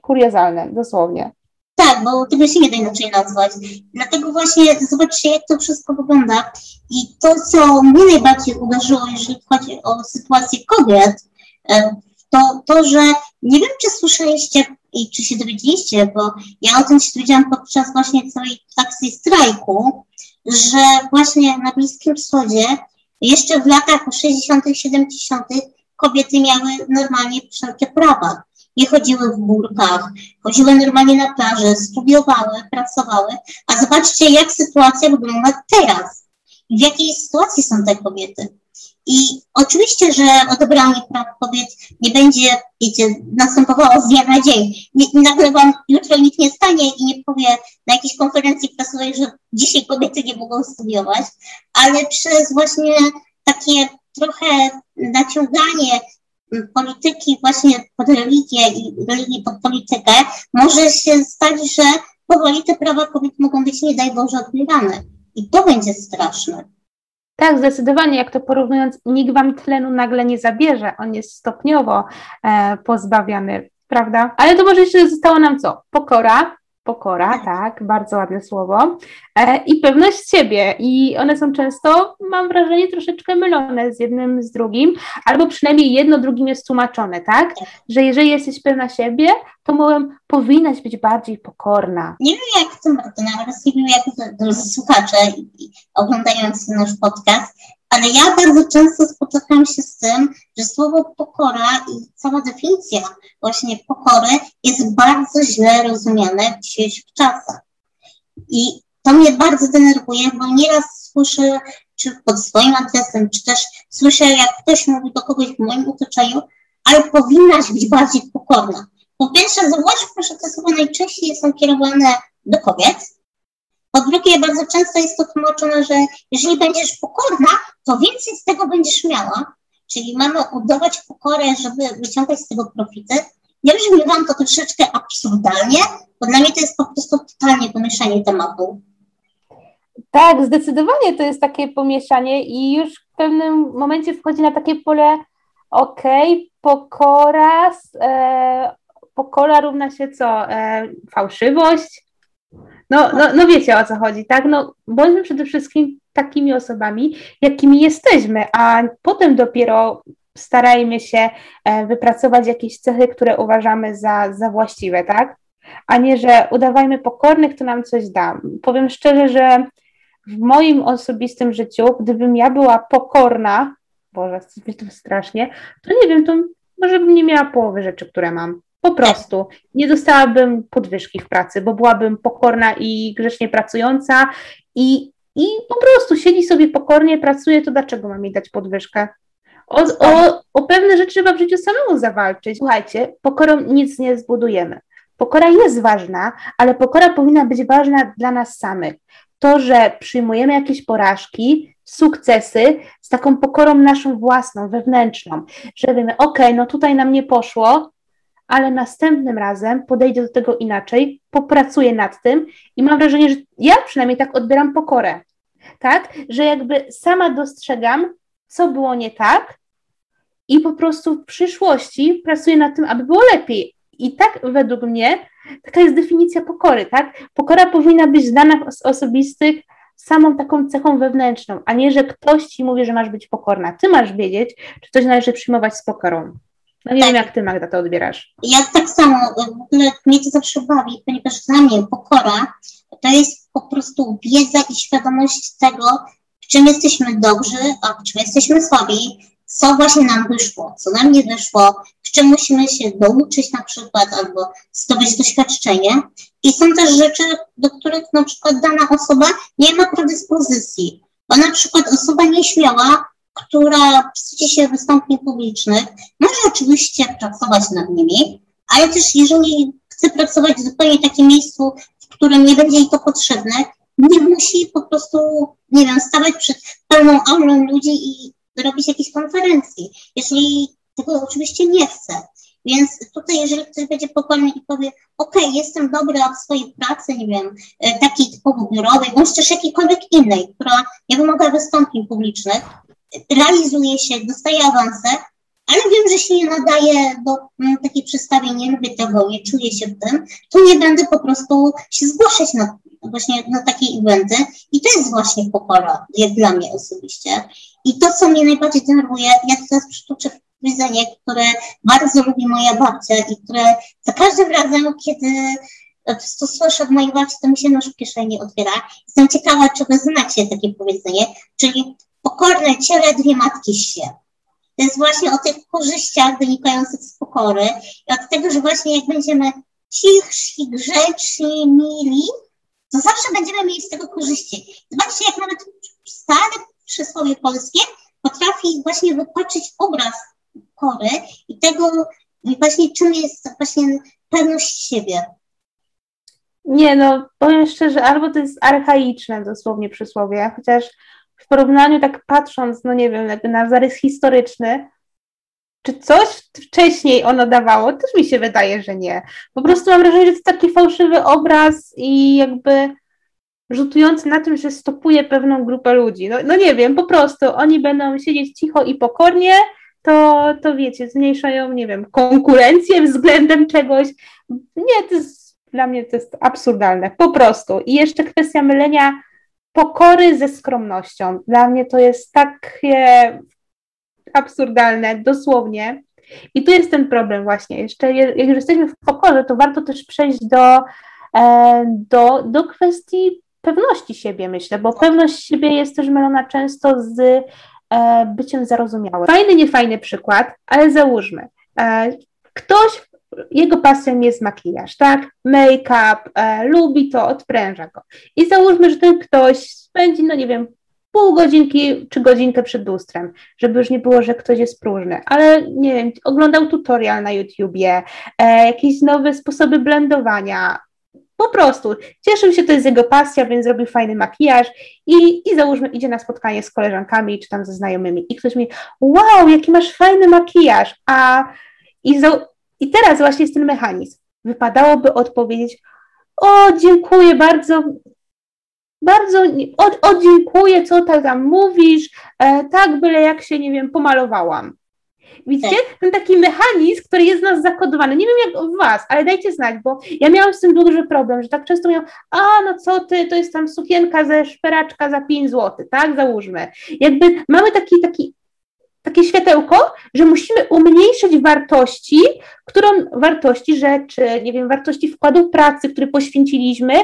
Speaker 2: kuriozalne, dosłownie.
Speaker 1: Tak, bo tego się nie da inaczej nazwać. Dlatego właśnie zobaczcie, jak to wszystko wygląda. I to, co mnie najbardziej uderzyło, jeżeli chodzi o sytuację kobiet, e, to to, że nie wiem, czy słyszeliście i czy się dowiedzieliście, bo ja o tym się dowiedziałam podczas właśnie całej akcji strajku, że właśnie na Bliskim Wschodzie jeszcze w latach 60., 70. kobiety miały normalnie wszelkie prawa. Nie chodziły w burkach, chodziły normalnie na plażę, studiowały, pracowały. A zobaczcie, jak sytuacja wygląda teraz. W jakiej sytuacji są te kobiety. I oczywiście, że odebranie praw kobiet nie będzie, wiecie, następowało z dnia na dzień. Nie, nagle wam jutro nikt nie stanie i nie powie na jakiejś konferencji prasowej, że dzisiaj kobiety nie mogą studiować, ale przez właśnie takie trochę naciąganie polityki właśnie pod religię i religii pod politykę, może się stać, że powoli te prawa kobiet mogą być, nie daj Boże, odbierane. I to będzie straszne.
Speaker 2: Tak, zdecydowanie, jak to porównując, nikt wam tlenu nagle nie zabierze, on jest stopniowo e, pozbawiany, prawda? Ale to może jeszcze zostało nam co? Pokora, pokora, tak, bardzo ładne słowo, e, i pewność siebie. I one są często, mam wrażenie, troszeczkę mylone z jednym z drugim, albo przynajmniej jedno drugim jest tłumaczone, tak? Że jeżeli jesteś pewna siebie, to mówię, powinnaś być bardziej pokorna.
Speaker 1: Nie wiem jak to, ale wiem jak słuchacze oglądający nasz podcast, ale ja bardzo często spotykam się z tym, że słowo pokora i cała definicja właśnie pokory jest bardzo źle rozumiane w dzisiejszych czasach. I to mnie bardzo denerwuje, bo nieraz słyszę, czy pod swoim adresem, czy też słyszę, jak ktoś mówi do kogoś w moim otoczeniu, ale powinnaś być bardziej pokorna. Po pierwsze, zauważmy, że te słowa najczęściej są kierowane do kobiet, po drugie, bardzo często jest to tłumaczone, że jeżeli będziesz pokorna, to więcej z tego będziesz miała. Czyli mamy udawać pokorę, żeby wyciągać z tego profity. Ja wam to troszeczkę absurdalnie, bo dla mnie to jest po prostu totalnie pomieszanie tematu.
Speaker 2: Tak, zdecydowanie to jest takie pomieszanie i już w pewnym momencie wchodzi na takie pole okej, okay, pokora, e, pokora równa się co? E, fałszywość, no, no, no wiecie o co chodzi, tak? No, bądźmy przede wszystkim takimi osobami, jakimi jesteśmy, a potem dopiero starajmy się e, wypracować jakieś cechy, które uważamy za, za właściwe, tak? A nie, że udawajmy pokornych, to nam coś da. Powiem szczerze, że w moim osobistym życiu, gdybym ja była pokorna, Boże, to strasznie, to nie wiem, to może bym nie miała połowy rzeczy, które mam. Po prostu nie dostałabym podwyżki w pracy, bo byłabym pokorna i grzecznie pracująca i, i po prostu siedzi sobie pokornie, pracuje, to dlaczego mam jej dać podwyżkę? O, o, o pewne rzeczy trzeba w życiu samemu zawalczyć. Słuchajcie, pokorą nic nie zbudujemy. Pokora jest ważna, ale pokora powinna być ważna dla nas samych. To, że przyjmujemy jakieś porażki, sukcesy z taką pokorą naszą własną, wewnętrzną, że wiemy, ok, no tutaj nam nie poszło, ale następnym razem podejdę do tego inaczej, popracuję nad tym i mam wrażenie, że ja przynajmniej tak odbieram pokorę, tak, że jakby sama dostrzegam, co było nie tak i po prostu w przyszłości pracuję nad tym, aby było lepiej. I tak według mnie taka jest definicja pokory, tak? Pokora powinna być w danych osobistych samą taką cechą wewnętrzną, a nie, że ktoś ci mówi, że masz być pokorna. Ty masz wiedzieć, czy coś należy przyjmować z pokorą. No nie tak. wiem, jak ty, Magda, to odbierasz.
Speaker 1: Ja tak samo, w ogóle mnie to zawsze bawi, ponieważ dla mnie pokora to jest po prostu wiedza i świadomość tego, w czym jesteśmy dobrzy, a w czym jesteśmy słabi, co właśnie nam wyszło, co nam nie wyszło, w czym musimy się douczyć na przykład albo zdobyć doświadczenie. I są też rzeczy, do których na przykład dana osoba nie ma predyspozycji, bo na przykład osoba nieśmiała, która wstydzi się wystąpień publicznych, może oczywiście pracować nad nimi, ale też jeżeli chce pracować w zupełnie takim miejscu, w którym nie będzie jej to potrzebne, nie musi po prostu, nie wiem, stawać przed pełną aulą ludzi i robić jakieś konferencji, jeżeli tego oczywiście nie chce. Więc tutaj, jeżeli ktoś będzie pokorny i powie, ok, jestem dobra w swojej pracy, nie wiem, e, takiej typowo biurowej, bądź też jakiejkolwiek innej, która nie wymaga wystąpień publicznych, realizuje się, dostaje awanse, ale wiem, że się nie nadaje do mm, takiej przestawy, nie lubię tego, nie czuję się w tym, to nie będę po prostu się zgłaszać na, właśnie na takie eventy i to jest właśnie pokora, jak dla mnie osobiście. I to, co mnie najbardziej denerwuje, ja teraz przytoczę powiedzenie, które bardzo lubi moja babcia i które za każdym razem, kiedy to słyszę od mojej babci, to mi się nóż w kieszeni otwiera. Jestem ciekawa, czy wy znacie takie powiedzenie, czyli pokorne ciele dwie matki się. To jest właśnie o tych korzyściach wynikających z pokory i od tego, że właśnie jak będziemy cichsi, grzeczni, mili, to zawsze będziemy mieli z tego korzyści. Zobaczcie, jak nawet stare przysłowie polskie potrafi właśnie wypaczyć obraz pokory i tego właśnie czym jest właśnie pewność siebie.
Speaker 2: Nie no, powiem szczerze, albo to jest archaiczne dosłownie przysłowie, chociaż w porównaniu tak patrząc, no nie wiem, jakby na zarys historyczny, czy coś wcześniej ono dawało? Też mi się wydaje, że nie. Po prostu mam wrażenie, że to taki fałszywy obraz i jakby rzutujący na tym, że stopuje pewną grupę ludzi. No, no nie wiem, po prostu oni będą siedzieć cicho i pokornie, to, to wiecie, zmniejszają, nie wiem, konkurencję względem czegoś. Nie, to jest dla mnie to jest absurdalne, po prostu. I jeszcze kwestia mylenia pokory ze skromnością. Dla mnie to jest takie absurdalne, dosłownie. I tu jest ten problem właśnie. Jeszcze jak już jesteśmy w pokorze, to warto też przejść do, e, do, do kwestii pewności siebie, myślę, bo pewność siebie jest też mylona często z e, byciem zarozumiałym. Fajny, niefajny przykład, ale załóżmy, e, ktoś jego pasją jest makijaż, tak? Make-up, e, lubi to, odpręża go. I załóżmy, że ten ktoś spędzi, no nie wiem, pół godzinki czy godzinkę przed lustrem, żeby już nie było, że ktoś jest próżny, ale nie wiem, oglądał tutorial na YouTubie, e, jakieś nowe sposoby blendowania, po prostu cieszył się, to jest jego pasja, więc zrobił fajny makijaż i, i załóżmy idzie na spotkanie z koleżankami czy tam ze znajomymi i ktoś mi, wow, jaki masz fajny makijaż, a i za, i teraz właśnie jest ten mechanizm. Wypadałoby odpowiedzieć, o, dziękuję bardzo, bardzo, o, o dziękuję, co tak tam mówisz, e, tak, byle jak się, nie wiem, pomalowałam. Widzicie? Tak. Ten taki mechanizm, który jest w nas zakodowany. Nie wiem jak w Was, ale dajcie znać, bo ja miałam z tym duży problem, że tak często miałam, a no co ty, to jest tam sukienka ze szperaczka za 5 zł, tak? Załóżmy. Jakby mamy taki, taki takie światełko, że musimy umniejszyć wartości, którą wartości rzeczy, nie wiem, wartości wkładu pracy, który poświęciliśmy,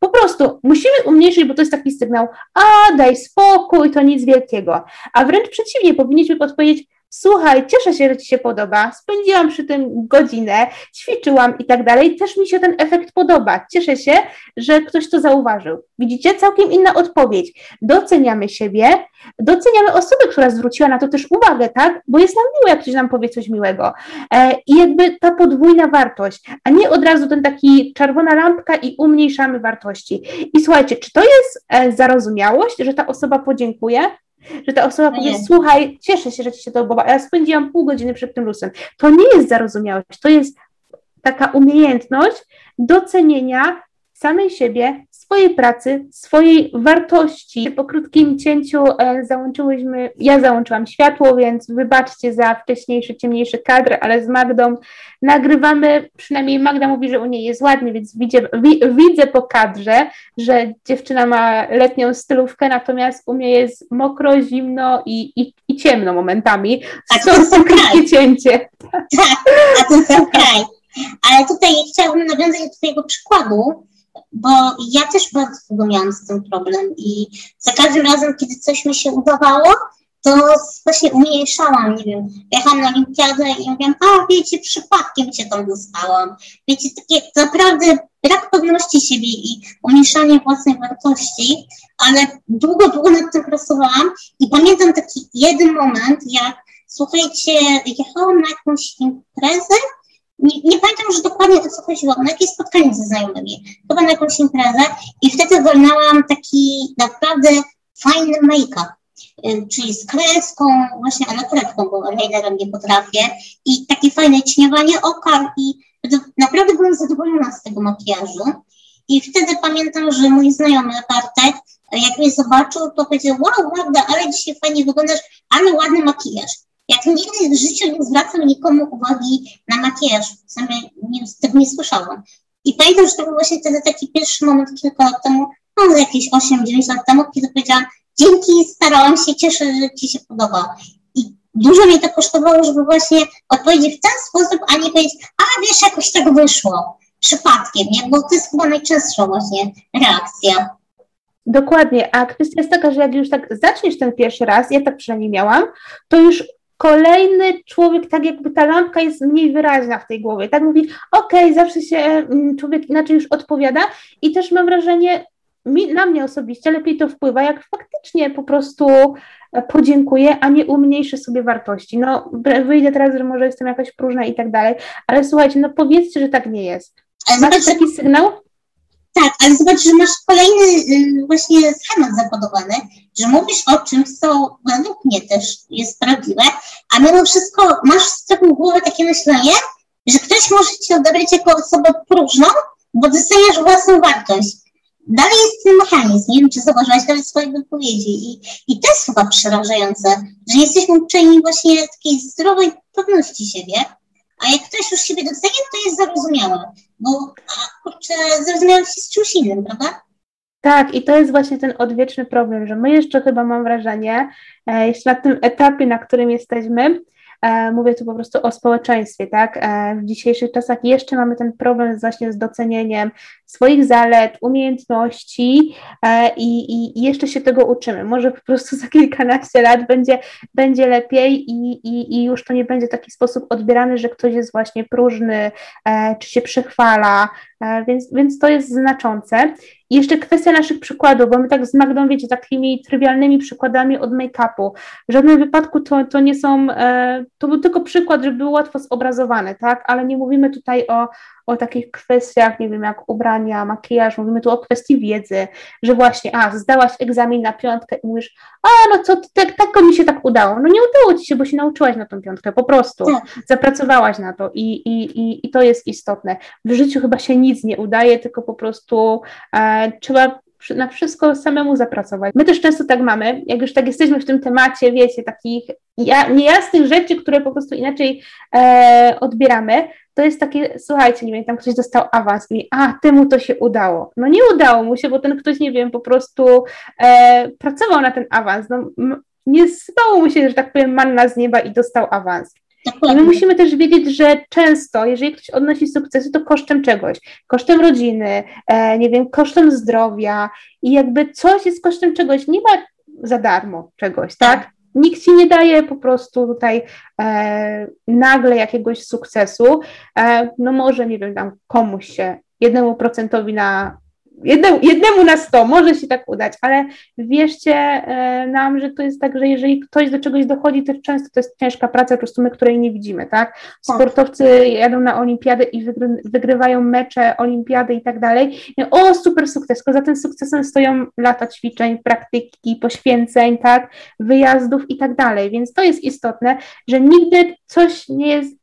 Speaker 2: po prostu musimy umniejszyć, bo to jest taki sygnał, a daj spokój, to nic wielkiego. A wręcz przeciwnie, powinniśmy odpowiedzieć, słuchaj, cieszę się, że Ci się podoba, spędziłam przy tym godzinę, ćwiczyłam i tak dalej, też mi się ten efekt podoba. Cieszę się, że ktoś to zauważył. Widzicie, całkiem inna odpowiedź. Doceniamy siebie, doceniamy osobę, która zwróciła na to też uwagę, tak? Bo jest nam miło, jak ktoś nam powie coś miłego. E, I jakby ta podwójna wartość, a nie od razu ten taki czerwona lampka i umniejszamy wartości. I słuchajcie, czy to jest e, zarozumiałość, że ta osoba podziękuje? Że ta osoba no powie, słuchaj, cieszę się, że ci się to podoba, a ja spędziłam pół godziny przed tym lusem. To nie jest zarozumiałość, to jest taka umiejętność docenienia samej siebie, swojej pracy, swojej wartości. Po krótkim cięciu e, załączyłyśmy, ja załączyłam światło, więc wybaczcie za wcześniejszy, ciemniejszy kadr, ale z Magdą nagrywamy, przynajmniej Magda mówi, że u niej jest ładnie, więc widzę, wi, widzę po kadrze, że dziewczyna ma letnią stylówkę, natomiast u mnie jest mokro, zimno i, i, i ciemno momentami.
Speaker 1: A to jest krótkie cięcie. Tak, a to jest kraj. Ale tutaj chciałabym nawiązać do Twojego przykładu, bo ja też bardzo długo miałam z tym problem i za każdym razem, kiedy coś mi się udawało, to właśnie umniejszałam, nie wiem, jechałam na olimpiadę i mówiłam, a wiecie, przypadkiem cię tam dostałam. Wiecie, takie naprawdę brak pewności siebie i umniejszanie własnej wartości, ale długo, długo nad tym pracowałam i pamiętam taki jeden moment, jak słuchajcie, jechałam na jakąś imprezę nie, nie pamiętam już dokładnie o co chodziło, na jakieś spotkanie ze znajomymi, chyba na jakąś imprezę i wtedy wolnałam taki naprawdę fajny make-up, y, czyli z kreską, właśnie anakretką, bo eyelinerem nie potrafię. I takie fajne cieniowanie oka i naprawdę byłam zadowolona z tego makijażu. I wtedy pamiętam, że mój znajomy Bartek, jak mnie zobaczył, to powiedział, wow, Magda, ale dzisiaj fajnie wyglądasz, ale ładny makijaż. Jak nigdy w życiu nie zwracam nikomu uwagi na makijaż, same nie, tego nie słyszałam. I pamiętam, że to był właśnie wtedy taki pierwszy moment kilka lat temu, no jakieś 8-9 lat temu, kiedy powiedziałam, dzięki, starałam się, cieszę, że Ci się podoba. I dużo mnie to kosztowało, żeby właśnie odpowiedzieć w ten sposób, a nie powiedzieć, a wiesz, jakoś tak wyszło, przypadkiem, nie? Bo to jest chyba najczęstsza właśnie reakcja.
Speaker 2: Dokładnie, a kwestia jest taka, że jak już tak zaczniesz ten pierwszy raz, ja tak przynajmniej miałam, to już kolejny człowiek, tak jakby ta lampka jest mniej wyraźna w tej głowie, tak mówi, okej, okay, zawsze się mm, człowiek inaczej już odpowiada i też mam wrażenie, mi, na mnie osobiście lepiej to wpływa, jak faktycznie po prostu e, podziękuję, a nie umniejszę sobie wartości. No, wyjdę teraz, że może jestem jakaś próżna i tak dalej, ale słuchajcie, no powiedzcie, że tak nie jest. Masz taki sygnał?
Speaker 1: Tak, ale zobacz, że masz kolejny y, właśnie schemat zakodowany, że mówisz o czymś, co według mnie też jest prawdziwe, a mimo wszystko masz z tyłu głowy takie myślenie, że ktoś może cię odebrać jako osobę próżną, bo doceniasz własną wartość. Dalej jest ten mechanizm, nie wiem, czy zauważyłaś dalej swoje wypowiedzi i, i to jest chyba przerażające, że jesteśmy uczeni właśnie takiej zdrowej pewności siebie, a jak ktoś już siebie docenia, to jest zarozumiałe, bo kurczę, zrozumiałeś się z czymś innym, prawda?
Speaker 2: Tak, i to jest właśnie ten odwieczny problem, że my jeszcze chyba mam wrażenie, e, jeszcze na tym etapie, na którym jesteśmy, E, mówię tu po prostu o społeczeństwie, tak? E, w dzisiejszych czasach jeszcze mamy ten problem właśnie z docenieniem swoich zalet, umiejętności e, i, i, jeszcze się tego uczymy. Może po prostu za kilkanaście lat będzie, będzie lepiej i, i, i już to nie będzie w taki sposób odbierany, że ktoś jest właśnie próżny, czy się przechwala, więc, więc to jest znaczące. I jeszcze kwestia naszych przykładów, bo my tak z Magdą, wiecie, takimi trywialnymi przykładami od make-upu. W żadnym wypadku to, to nie są, e, to był tylko przykład, żeby był łatwo zobrazowany, tak, ale nie mówimy tutaj o, o takich kwestiach, nie wiem, jak ubrania, makijaż, mówimy tu o kwestii wiedzy, że właśnie, a, zdałaś egzamin na piątkę i mówisz, a, no co, tak, tak mi się tak udało. No nie udało ci się, bo się nauczyłaś na tą piątkę, po prostu. Tak. Zapracowałaś na to i, i, i, i to jest istotne. W życiu chyba się nic nie udaje, tylko po prostu e, trzeba na wszystko samemu zapracować. My też często tak mamy, jak już tak jesteśmy w tym temacie, wiecie, takich ja, niejasnych rzeczy, które po prostu inaczej e, odbieramy, to jest takie, słuchajcie, nie wiem, tam ktoś dostał awans i a, temu to się udało. No nie udało mu się, bo ten ktoś, nie wiem, po prostu e, pracował na ten awans. No, nie sypało mu się, że tak powiem, manna z nieba i dostał awans. I my musimy też wiedzieć, że często, jeżeli ktoś odnosi sukcesy, to kosztem czegoś, kosztem rodziny, e, nie wiem, kosztem zdrowia i jakby coś jest kosztem czegoś, nie ma za darmo czegoś, tak? tak? nikt ci nie daje po prostu tutaj e, nagle jakiegoś sukcesu. E, no może, nie wiem, tam komuś się, jednemu procentowi na jednemu, jednemu na sto może się tak udać, ale wierzcie e, nam, że to jest tak, że jeżeli ktoś do czegoś dochodzi, to często to jest ciężka praca, po prostu my, której nie widzimy, tak? tak. Sportowcy jadą na olimpiadę i wygry, wygrywają mecze, olimpiady i tak dalej. O, super sukces, tylko za tym sukcesem stoją lata ćwiczeń, praktyki, poświęceń, tak? Wyjazdów i tak dalej, więc to jest istotne, że nigdy coś nie jest,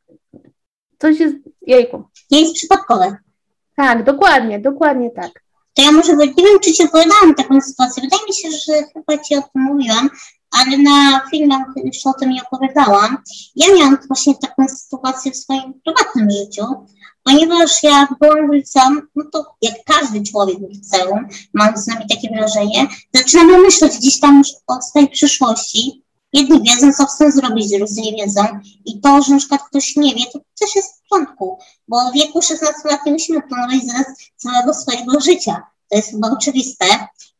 Speaker 2: coś jest, jejku.
Speaker 1: Nie jest przypadkowe.
Speaker 2: Tak, dokładnie, dokładnie tak
Speaker 1: to ja może, nie wiem, czy Ci opowiadałam taką sytuację. Wydaje mi się, że chyba Ci o tym mówiłam, ale na filmach jeszcze o tym nie opowiadałam. Ja miałam właśnie taką sytuację w swoim prywatnym życiu, ponieważ ja byłam w liceum, no to jak każdy człowiek w liceum, mam z nami takie wrażenie, zaczynamy myśleć gdzieś tam już o swojej przyszłości, Jedni wiedzą, co chcą zrobić, drudzy nie wiedzą. I to, że na przykład ktoś nie wie, to też jest w porządku, bo w wieku 16 lat nie musimy planować zaraz całego swojego życia. To jest chyba oczywiste,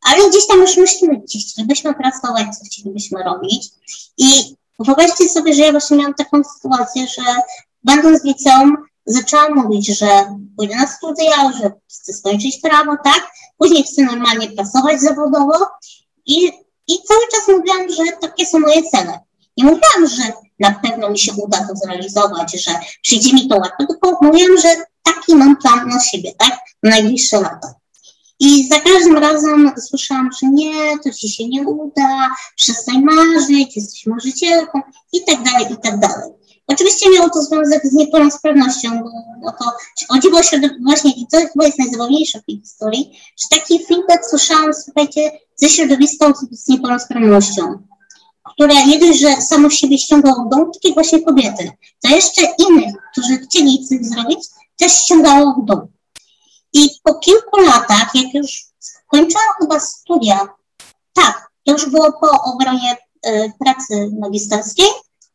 Speaker 1: ale gdzieś tam już myślimy, gdzie chcielibyśmy pracować, co chcielibyśmy robić. I wyobraźcie sobie, że ja właśnie miałam taką sytuację, że będąc w liceum, zaczęłam mówić, że pójdę na studia, że chcę skończyć prawo, tak? Później chcę normalnie pracować zawodowo i i cały czas mówiłam, że takie są moje cele. Nie mówiłam, że na pewno mi się uda to zrealizować, że przyjdzie mi to łatwo, tylko mówiłam, że taki mam plan na siebie, tak? Na najbliższe lata. I za każdym razem słyszałam, że nie, to ci się nie uda, przestań marzyć, jesteś marzycielką i tak dalej, i tak dalej. Oczywiście miało to związek z niepełnosprawnością, bo, to chodziło się właśnie, i to chyba jest najzabawniejsze w tej historii, że taki feedback słyszałam, słuchajcie, ze środowiska osób z niepełnosprawnością, które nie dość, że samo siebie ściągało do takie właśnie kobiety, to jeszcze innych, którzy chcieli coś zrobić, też ściągało w dół. I po kilku latach, jak już skończyłam chyba studia, tak, to już było po obronie y, pracy magisterskiej,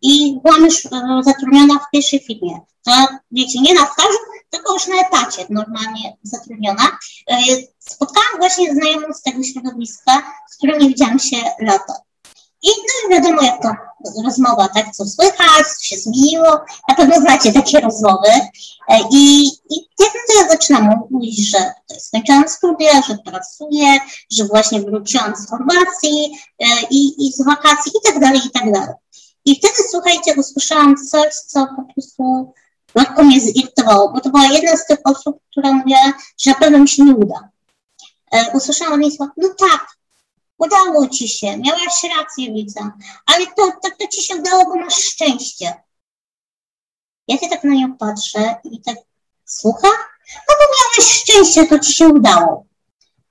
Speaker 1: i byłam już e, zatrudniona w pierwszej firmie. To wiecie, nie na stażu, tylko już na etacie normalnie zatrudniona. E, spotkałam właśnie znajomą z tego środowiska, z którym nie widziałam się lata. I no wiadomo, jak to rozmowa, tak, co słychać, co się zmieniło, na pewno znacie takie rozmowy. E, I, i jak to ja zaczynam mówić, że skończyłam studia, że pracuję, że właśnie wróciłam z Chorwacji i, i z wakacji i tak dalej, i tak dalej. I wtedy, słuchajcie, usłyszałam coś, co po prostu lekko mnie zirytowało, bo to była jedna z tych osób, która mówiła, że na pewno mi się nie uda. E, usłyszałam od niej słowa, no tak, udało ci się, miałaś rację, widzę, ale to, to, to ci się udało, bo masz szczęście. Ja się tak na nią patrzę i tak, słucha? No bo miałeś szczęście, to ci się udało.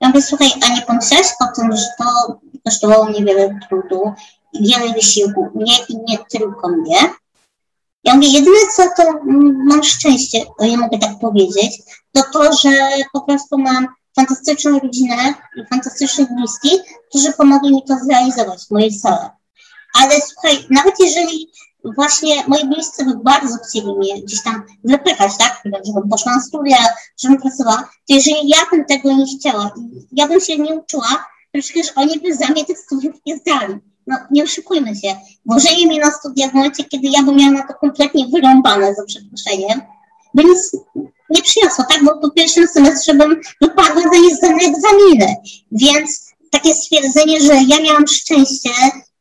Speaker 1: Ja mówię, słuchaj, a nie pomyślałeś o tym, że to kosztowało mnie wiele trudu wiele wysiłku, mnie i nie tylko mnie. Ja mówię, jedyne co to mam szczęście, to ja mogę tak powiedzieć, to to, że po prostu mam fantastyczną rodzinę i fantastycznych bliskich, którzy pomogli mi to zrealizować, moje cele. Ale słuchaj, nawet jeżeli właśnie moi bliscy by bardzo chcieli mnie gdzieś tam wypychać, tak, żebym poszła na studia, żebym pracowała, to jeżeli ja bym tego nie chciała ja bym się nie uczyła, to przecież oni by za mnie tych studiów nie zdali no nie oszukujmy się, włożenie mnie na studia w momencie, kiedy ja bym miała na to kompletnie wyrąbane, za przeproszeniem, by nic nie przyniosło, tak, bo po pierwszym semestrze bym wypadła za niezdane egzaminy, więc takie stwierdzenie, że ja miałam szczęście,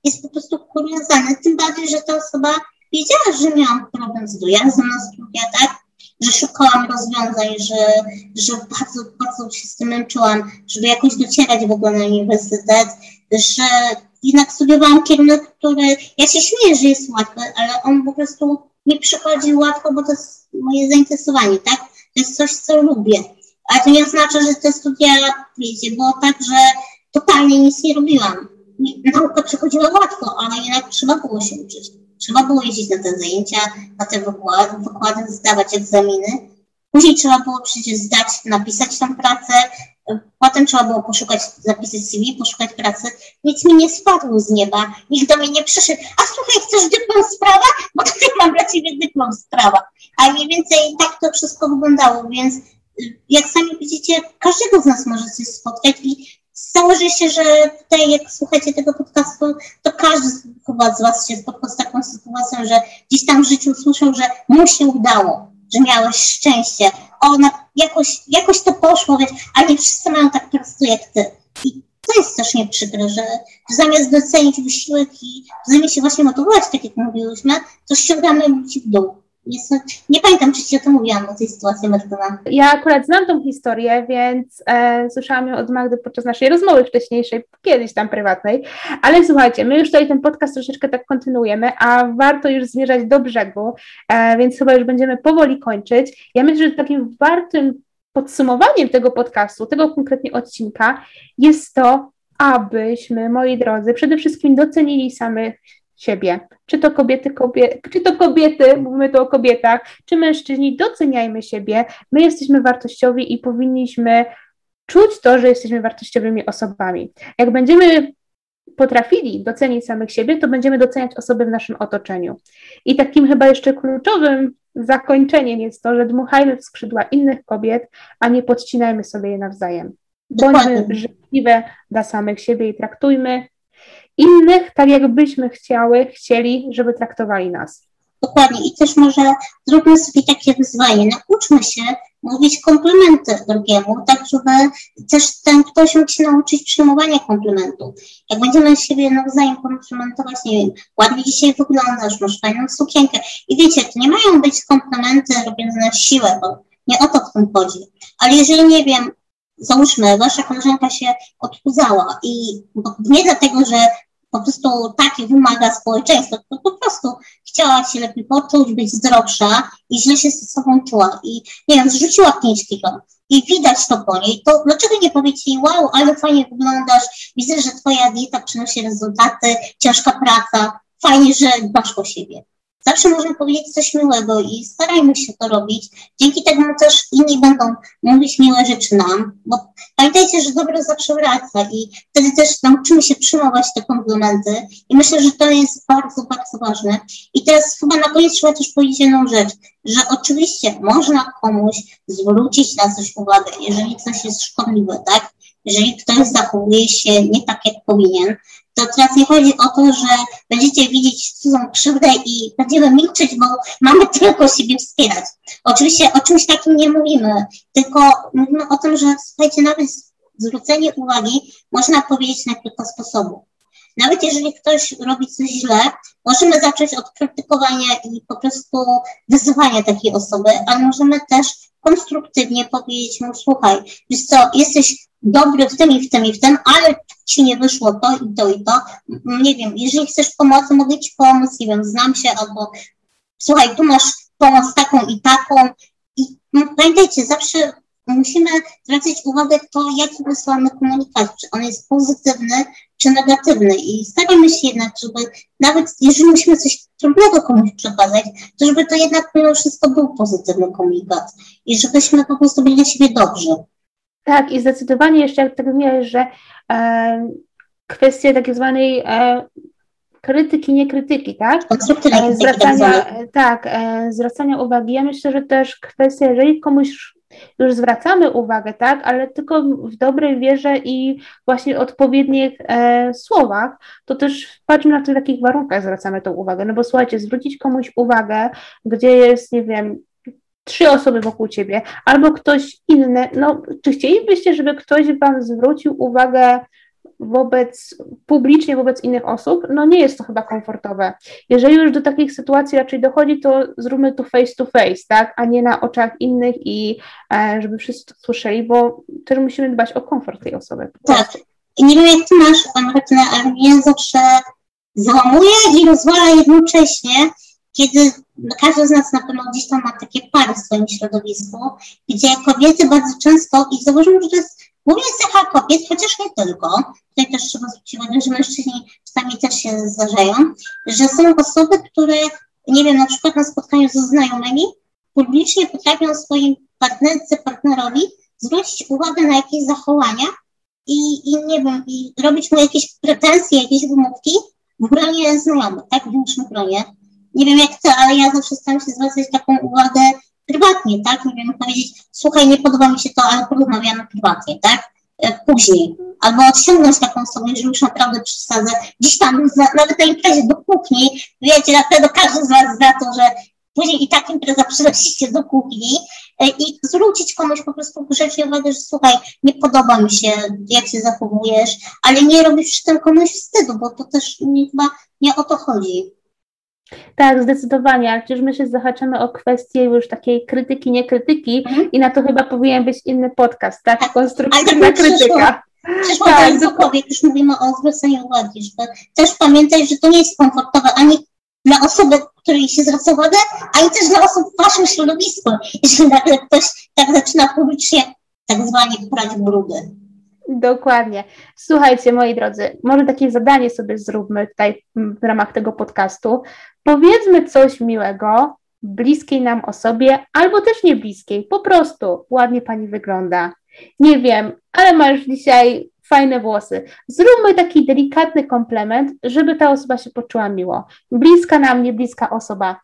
Speaker 1: jest po prostu kuriozalne, tym bardziej, że ta osoba wiedziała, że miałam problem z dojazdem na studia, tak, że szukałam rozwiązań, że, że bardzo, bardzo się z tym męczyłam, żeby jakoś docierać w ogóle na uniwersytet, że jednak studiowałam kierunek, który, ja się śmieję, że jest łatwy, ale on po prostu mi przychodzi łatwo, bo to jest moje zainteresowanie, tak? To jest coś, co lubię. Ale to nie oznacza, że te studia, wiecie, było tak, że totalnie nic nie robiłam. Nauka przychodziła łatwo, ale jednak trzeba było się uczyć. Trzeba było jeździć na te zajęcia, na te wykłady, wykłady zdawać egzaminy. Później trzeba było przecież zdać, napisać tą pracę, Potem trzeba było poszukać, zapisać CV, poszukać pracy. Nic mi nie spadło z nieba. Nikt do mnie nie przyszedł. A słuchaj, chcesz dyplom sprawa? Bo tutaj mam dla ciebie dyplom sprawa. A mniej więcej tak to wszystko wyglądało, więc y, jak sami widzicie, każdego z nas może coś spotkać i założę się, że tutaj jak słuchacie tego podcastu, to każdy chyba z Was się spotkał z taką sytuacją, że gdzieś tam w życiu usłyszał, że mu się udało, że miałeś szczęście, ona jakoś, jakoś to poszło, wiesz, a nie wszyscy mają tak prosto jak Ty. I to jest też przykre, że, zamiast docenić wysiłek i zamiast się właśnie motywować, tak jak mówiłyśmy, to ściągamy w dół. Nie pamiętam, czy ci o tym mówiłam, o tej sytuacji Martyna.
Speaker 2: Ja akurat znam tą historię, więc e, słyszałam ją od Magdy podczas naszej rozmowy wcześniejszej, kiedyś tam prywatnej, ale słuchajcie, my już tutaj ten podcast troszeczkę tak kontynuujemy, a warto już zmierzać do brzegu, e, więc chyba już będziemy powoli kończyć. Ja myślę, że takim wartym podsumowaniem tego podcastu, tego konkretnie odcinka jest to, abyśmy, moi drodzy, przede wszystkim docenili samych siebie. Czy to kobiety, kobie, czy to kobiety, mówimy tu o kobietach, czy mężczyźni, doceniajmy siebie. My jesteśmy wartościowi i powinniśmy czuć to, że jesteśmy wartościowymi osobami. Jak będziemy potrafili docenić samych siebie, to będziemy doceniać osoby w naszym otoczeniu. I takim chyba jeszcze kluczowym zakończeniem jest to, że dmuchajmy w skrzydła innych kobiet, a nie podcinajmy sobie je nawzajem. Bądźmy życzliwe dla samych siebie i traktujmy innych tak, jakbyśmy chciały, chcieli, żeby traktowali nas.
Speaker 1: Dokładnie. I też może zróbmy sobie takie wyzwanie. Nauczmy się mówić komplementy drugiemu, tak żeby też ten ktoś mógł się nauczyć przyjmowania komplementów. Jak będziemy siebie nawzajem komplementować, nie wiem, ładnie dzisiaj wyglądasz, masz fajną sukienkę. I wiecie, to nie mają być komplementy robione na siłę, bo nie o to w tym chodzi. Ale jeżeli, nie wiem, załóżmy, wasza koleżanka się odchudzała i nie dlatego, że po prostu takie wymaga społeczeństwo, to po prostu chciała się lepiej poczuć, być zdrowsza i źle się ze sobą czuła i nie wiem, zrzuciła 5 kilo i widać to po niej, to dlaczego nie powiedzieć jej, wow, ale fajnie wyglądasz, widzę, że twoja dieta przynosi rezultaty, ciężka praca, fajnie, że dbasz o siebie. Zawsze możemy powiedzieć coś miłego i starajmy się to robić. Dzięki temu też inni będą mówić miłe rzeczy nam, bo pamiętajcie, że dobro zawsze wraca i wtedy też nauczymy się przyjmować te komplementy i myślę, że to jest bardzo, bardzo ważne. I teraz chyba na koniec trzeba też powiedzieć jedną rzecz, że oczywiście można komuś zwrócić na coś uwagę, jeżeli coś jest szkodliwe, tak? Jeżeli ktoś zachowuje się nie tak, jak powinien, to teraz nie chodzi o to, że będziecie widzieć cudzą krzywdę i będziemy milczeć, bo mamy tylko siebie wspierać. Oczywiście o czymś takim nie mówimy, tylko mówimy o tym, że słuchajcie, nawet zwrócenie uwagi można powiedzieć na kilka sposobów. Nawet jeżeli ktoś robi coś źle, możemy zacząć od krytykowania i po prostu wyzywania takiej osoby, ale możemy też konstruktywnie powiedzieć mu, słuchaj, wiesz co, jesteś dobry w tym i w tym i w tym, ale ci nie wyszło to i to i to. Nie wiem, jeżeli chcesz pomocy, mogę ci pomóc, nie wiem, znam się, albo słuchaj, tu masz pomoc taką i taką. I no, pamiętajcie, zawsze musimy zwracać uwagę to, jaki wysłamy komunikat, czy on jest pozytywny, czy negatywny. I staramy się jednak, żeby nawet jeżeli musimy coś trudnego komuś przekazać, to żeby to jednak mimo wszystko był pozytywny komunikat i żebyśmy po prostu byli dla siebie dobrzy.
Speaker 2: Tak, i zdecydowanie jeszcze, jak tak mówiłaś, że e, kwestia tak zwanej e, krytyki, nie krytyki, tak? E, zwracania, tak, e, zwracania uwagi. Ja myślę, że też kwestia, jeżeli komuś już zwracamy uwagę, tak, ale tylko w dobrej wierze i właśnie odpowiednich e, słowach, to też patrzmy na to, w jakich warunkach zwracamy tą uwagę. No bo słuchajcie, zwrócić komuś uwagę, gdzie jest, nie wiem, trzy osoby wokół ciebie, albo ktoś inny, no, czy chcielibyście, żeby ktoś wam zwrócił uwagę wobec, publicznie wobec innych osób, no nie jest to chyba komfortowe. Jeżeli już do takich sytuacji raczej dochodzi, to zróbmy to face to face, tak, a nie na oczach innych i e, żeby wszyscy to słyszeli, bo też musimy dbać o komfort tej osoby.
Speaker 1: Tak. I nie wiem, jak ty masz, Martyna, ale mnie zawsze załamuje i rozwala jednocześnie, kiedy każdy z nas na pewno gdzieś tam ma takie pary w swoim środowisku, gdzie kobiety bardzo często, i zauważymy, że to jest głównie cecha kobiet, chociaż nie tylko, tutaj też trzeba zwrócić uwagę, że mężczyźni czasami też się zdarzają, że są osoby, które, nie wiem, na przykład na spotkaniu ze znajomymi, publicznie potrafią swoim partnerce, partnerowi zwrócić uwagę na jakieś zachowania i, i nie wiem, i robić mu jakieś pretensje, jakieś wymówki w gronie znajomych, tak, w większym gronie nie wiem jak ty, ale ja zawsze staram się zwracać taką uwagę prywatnie, tak? Nie wiem, powiedzieć, słuchaj, nie podoba mi się to, ale porozmawiamy prywatnie, tak? E, później. albo odciągnąć taką osobę, jeżeli już naprawdę przesadzę, gdzieś tam, nawet na imprezie do kuchni, wiecie, dlatego każdy z Was za to, że później i tak impreza przenosicie do kuchni e, i zwrócić komuś po prostu grzecznie uwagę, że słuchaj, nie podoba mi się, jak się zachowujesz, ale nie robisz przy tym komuś wstydu, bo to też nie, chyba nie o to chodzi.
Speaker 2: Tak, zdecydowanie, ale przecież my się zahaczamy o kwestię już takiej krytyki, nie krytyki mhm. i na to chyba powinien być inny podcast, tak? tak Konstruktywna krytyka.
Speaker 1: Przyszło tak, do już mówimy o zwracaniu uwagi, że też pamiętaj, że to nie jest komfortowe ani dla osoby, której się zwraca uwagę, ani też dla osób w waszym środowisku, jeśli nagle ktoś tak zaczyna publicznie tak zwanie brać brudy.
Speaker 2: Dokładnie. Słuchajcie, moi drodzy, może takie zadanie sobie zróbmy tutaj w ramach tego podcastu. Powiedzmy coś miłego bliskiej nam osobie, albo też nie bliskiej, po prostu ładnie pani wygląda. Nie wiem, ale masz dzisiaj fajne włosy. Zróbmy taki delikatny komplement, żeby ta osoba się poczuła miło. Bliska nam, nie bliska osoba.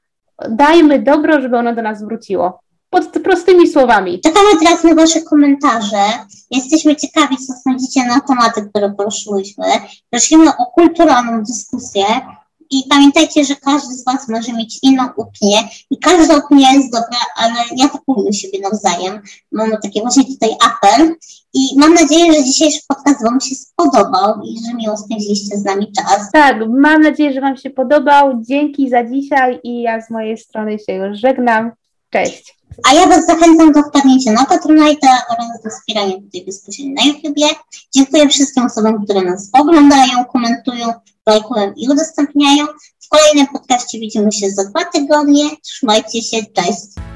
Speaker 2: Dajmy dobro, żeby ono do nas wróciło pod prostymi słowami.
Speaker 1: Czekamy teraz na Wasze komentarze. Jesteśmy ciekawi, co sądzicie na tematy, które poruszyłyśmy. Prosimy o kulturalną dyskusję. I pamiętajcie, że każdy z Was może mieć inną opinię i każda opinia jest dobra, ale nie atakujmy siebie nawzajem. Mamy taki właśnie tutaj apel i mam nadzieję, że dzisiejszy podcast Wam się spodobał i że miło spędziliście z nami czas.
Speaker 2: Tak, mam nadzieję, że Wam się podobał. Dzięki za dzisiaj i ja z mojej strony się już żegnam. Cześć.
Speaker 1: A ja Was zachęcam do wpadnięcia na Patronite oraz do wspierania tej dyskusji na YouTubie. Dziękuję wszystkim osobom, które nas oglądają, komentują, lajkują i udostępniają. W kolejnym podcaście widzimy się za dwa tygodnie. Trzymajcie się, cześć.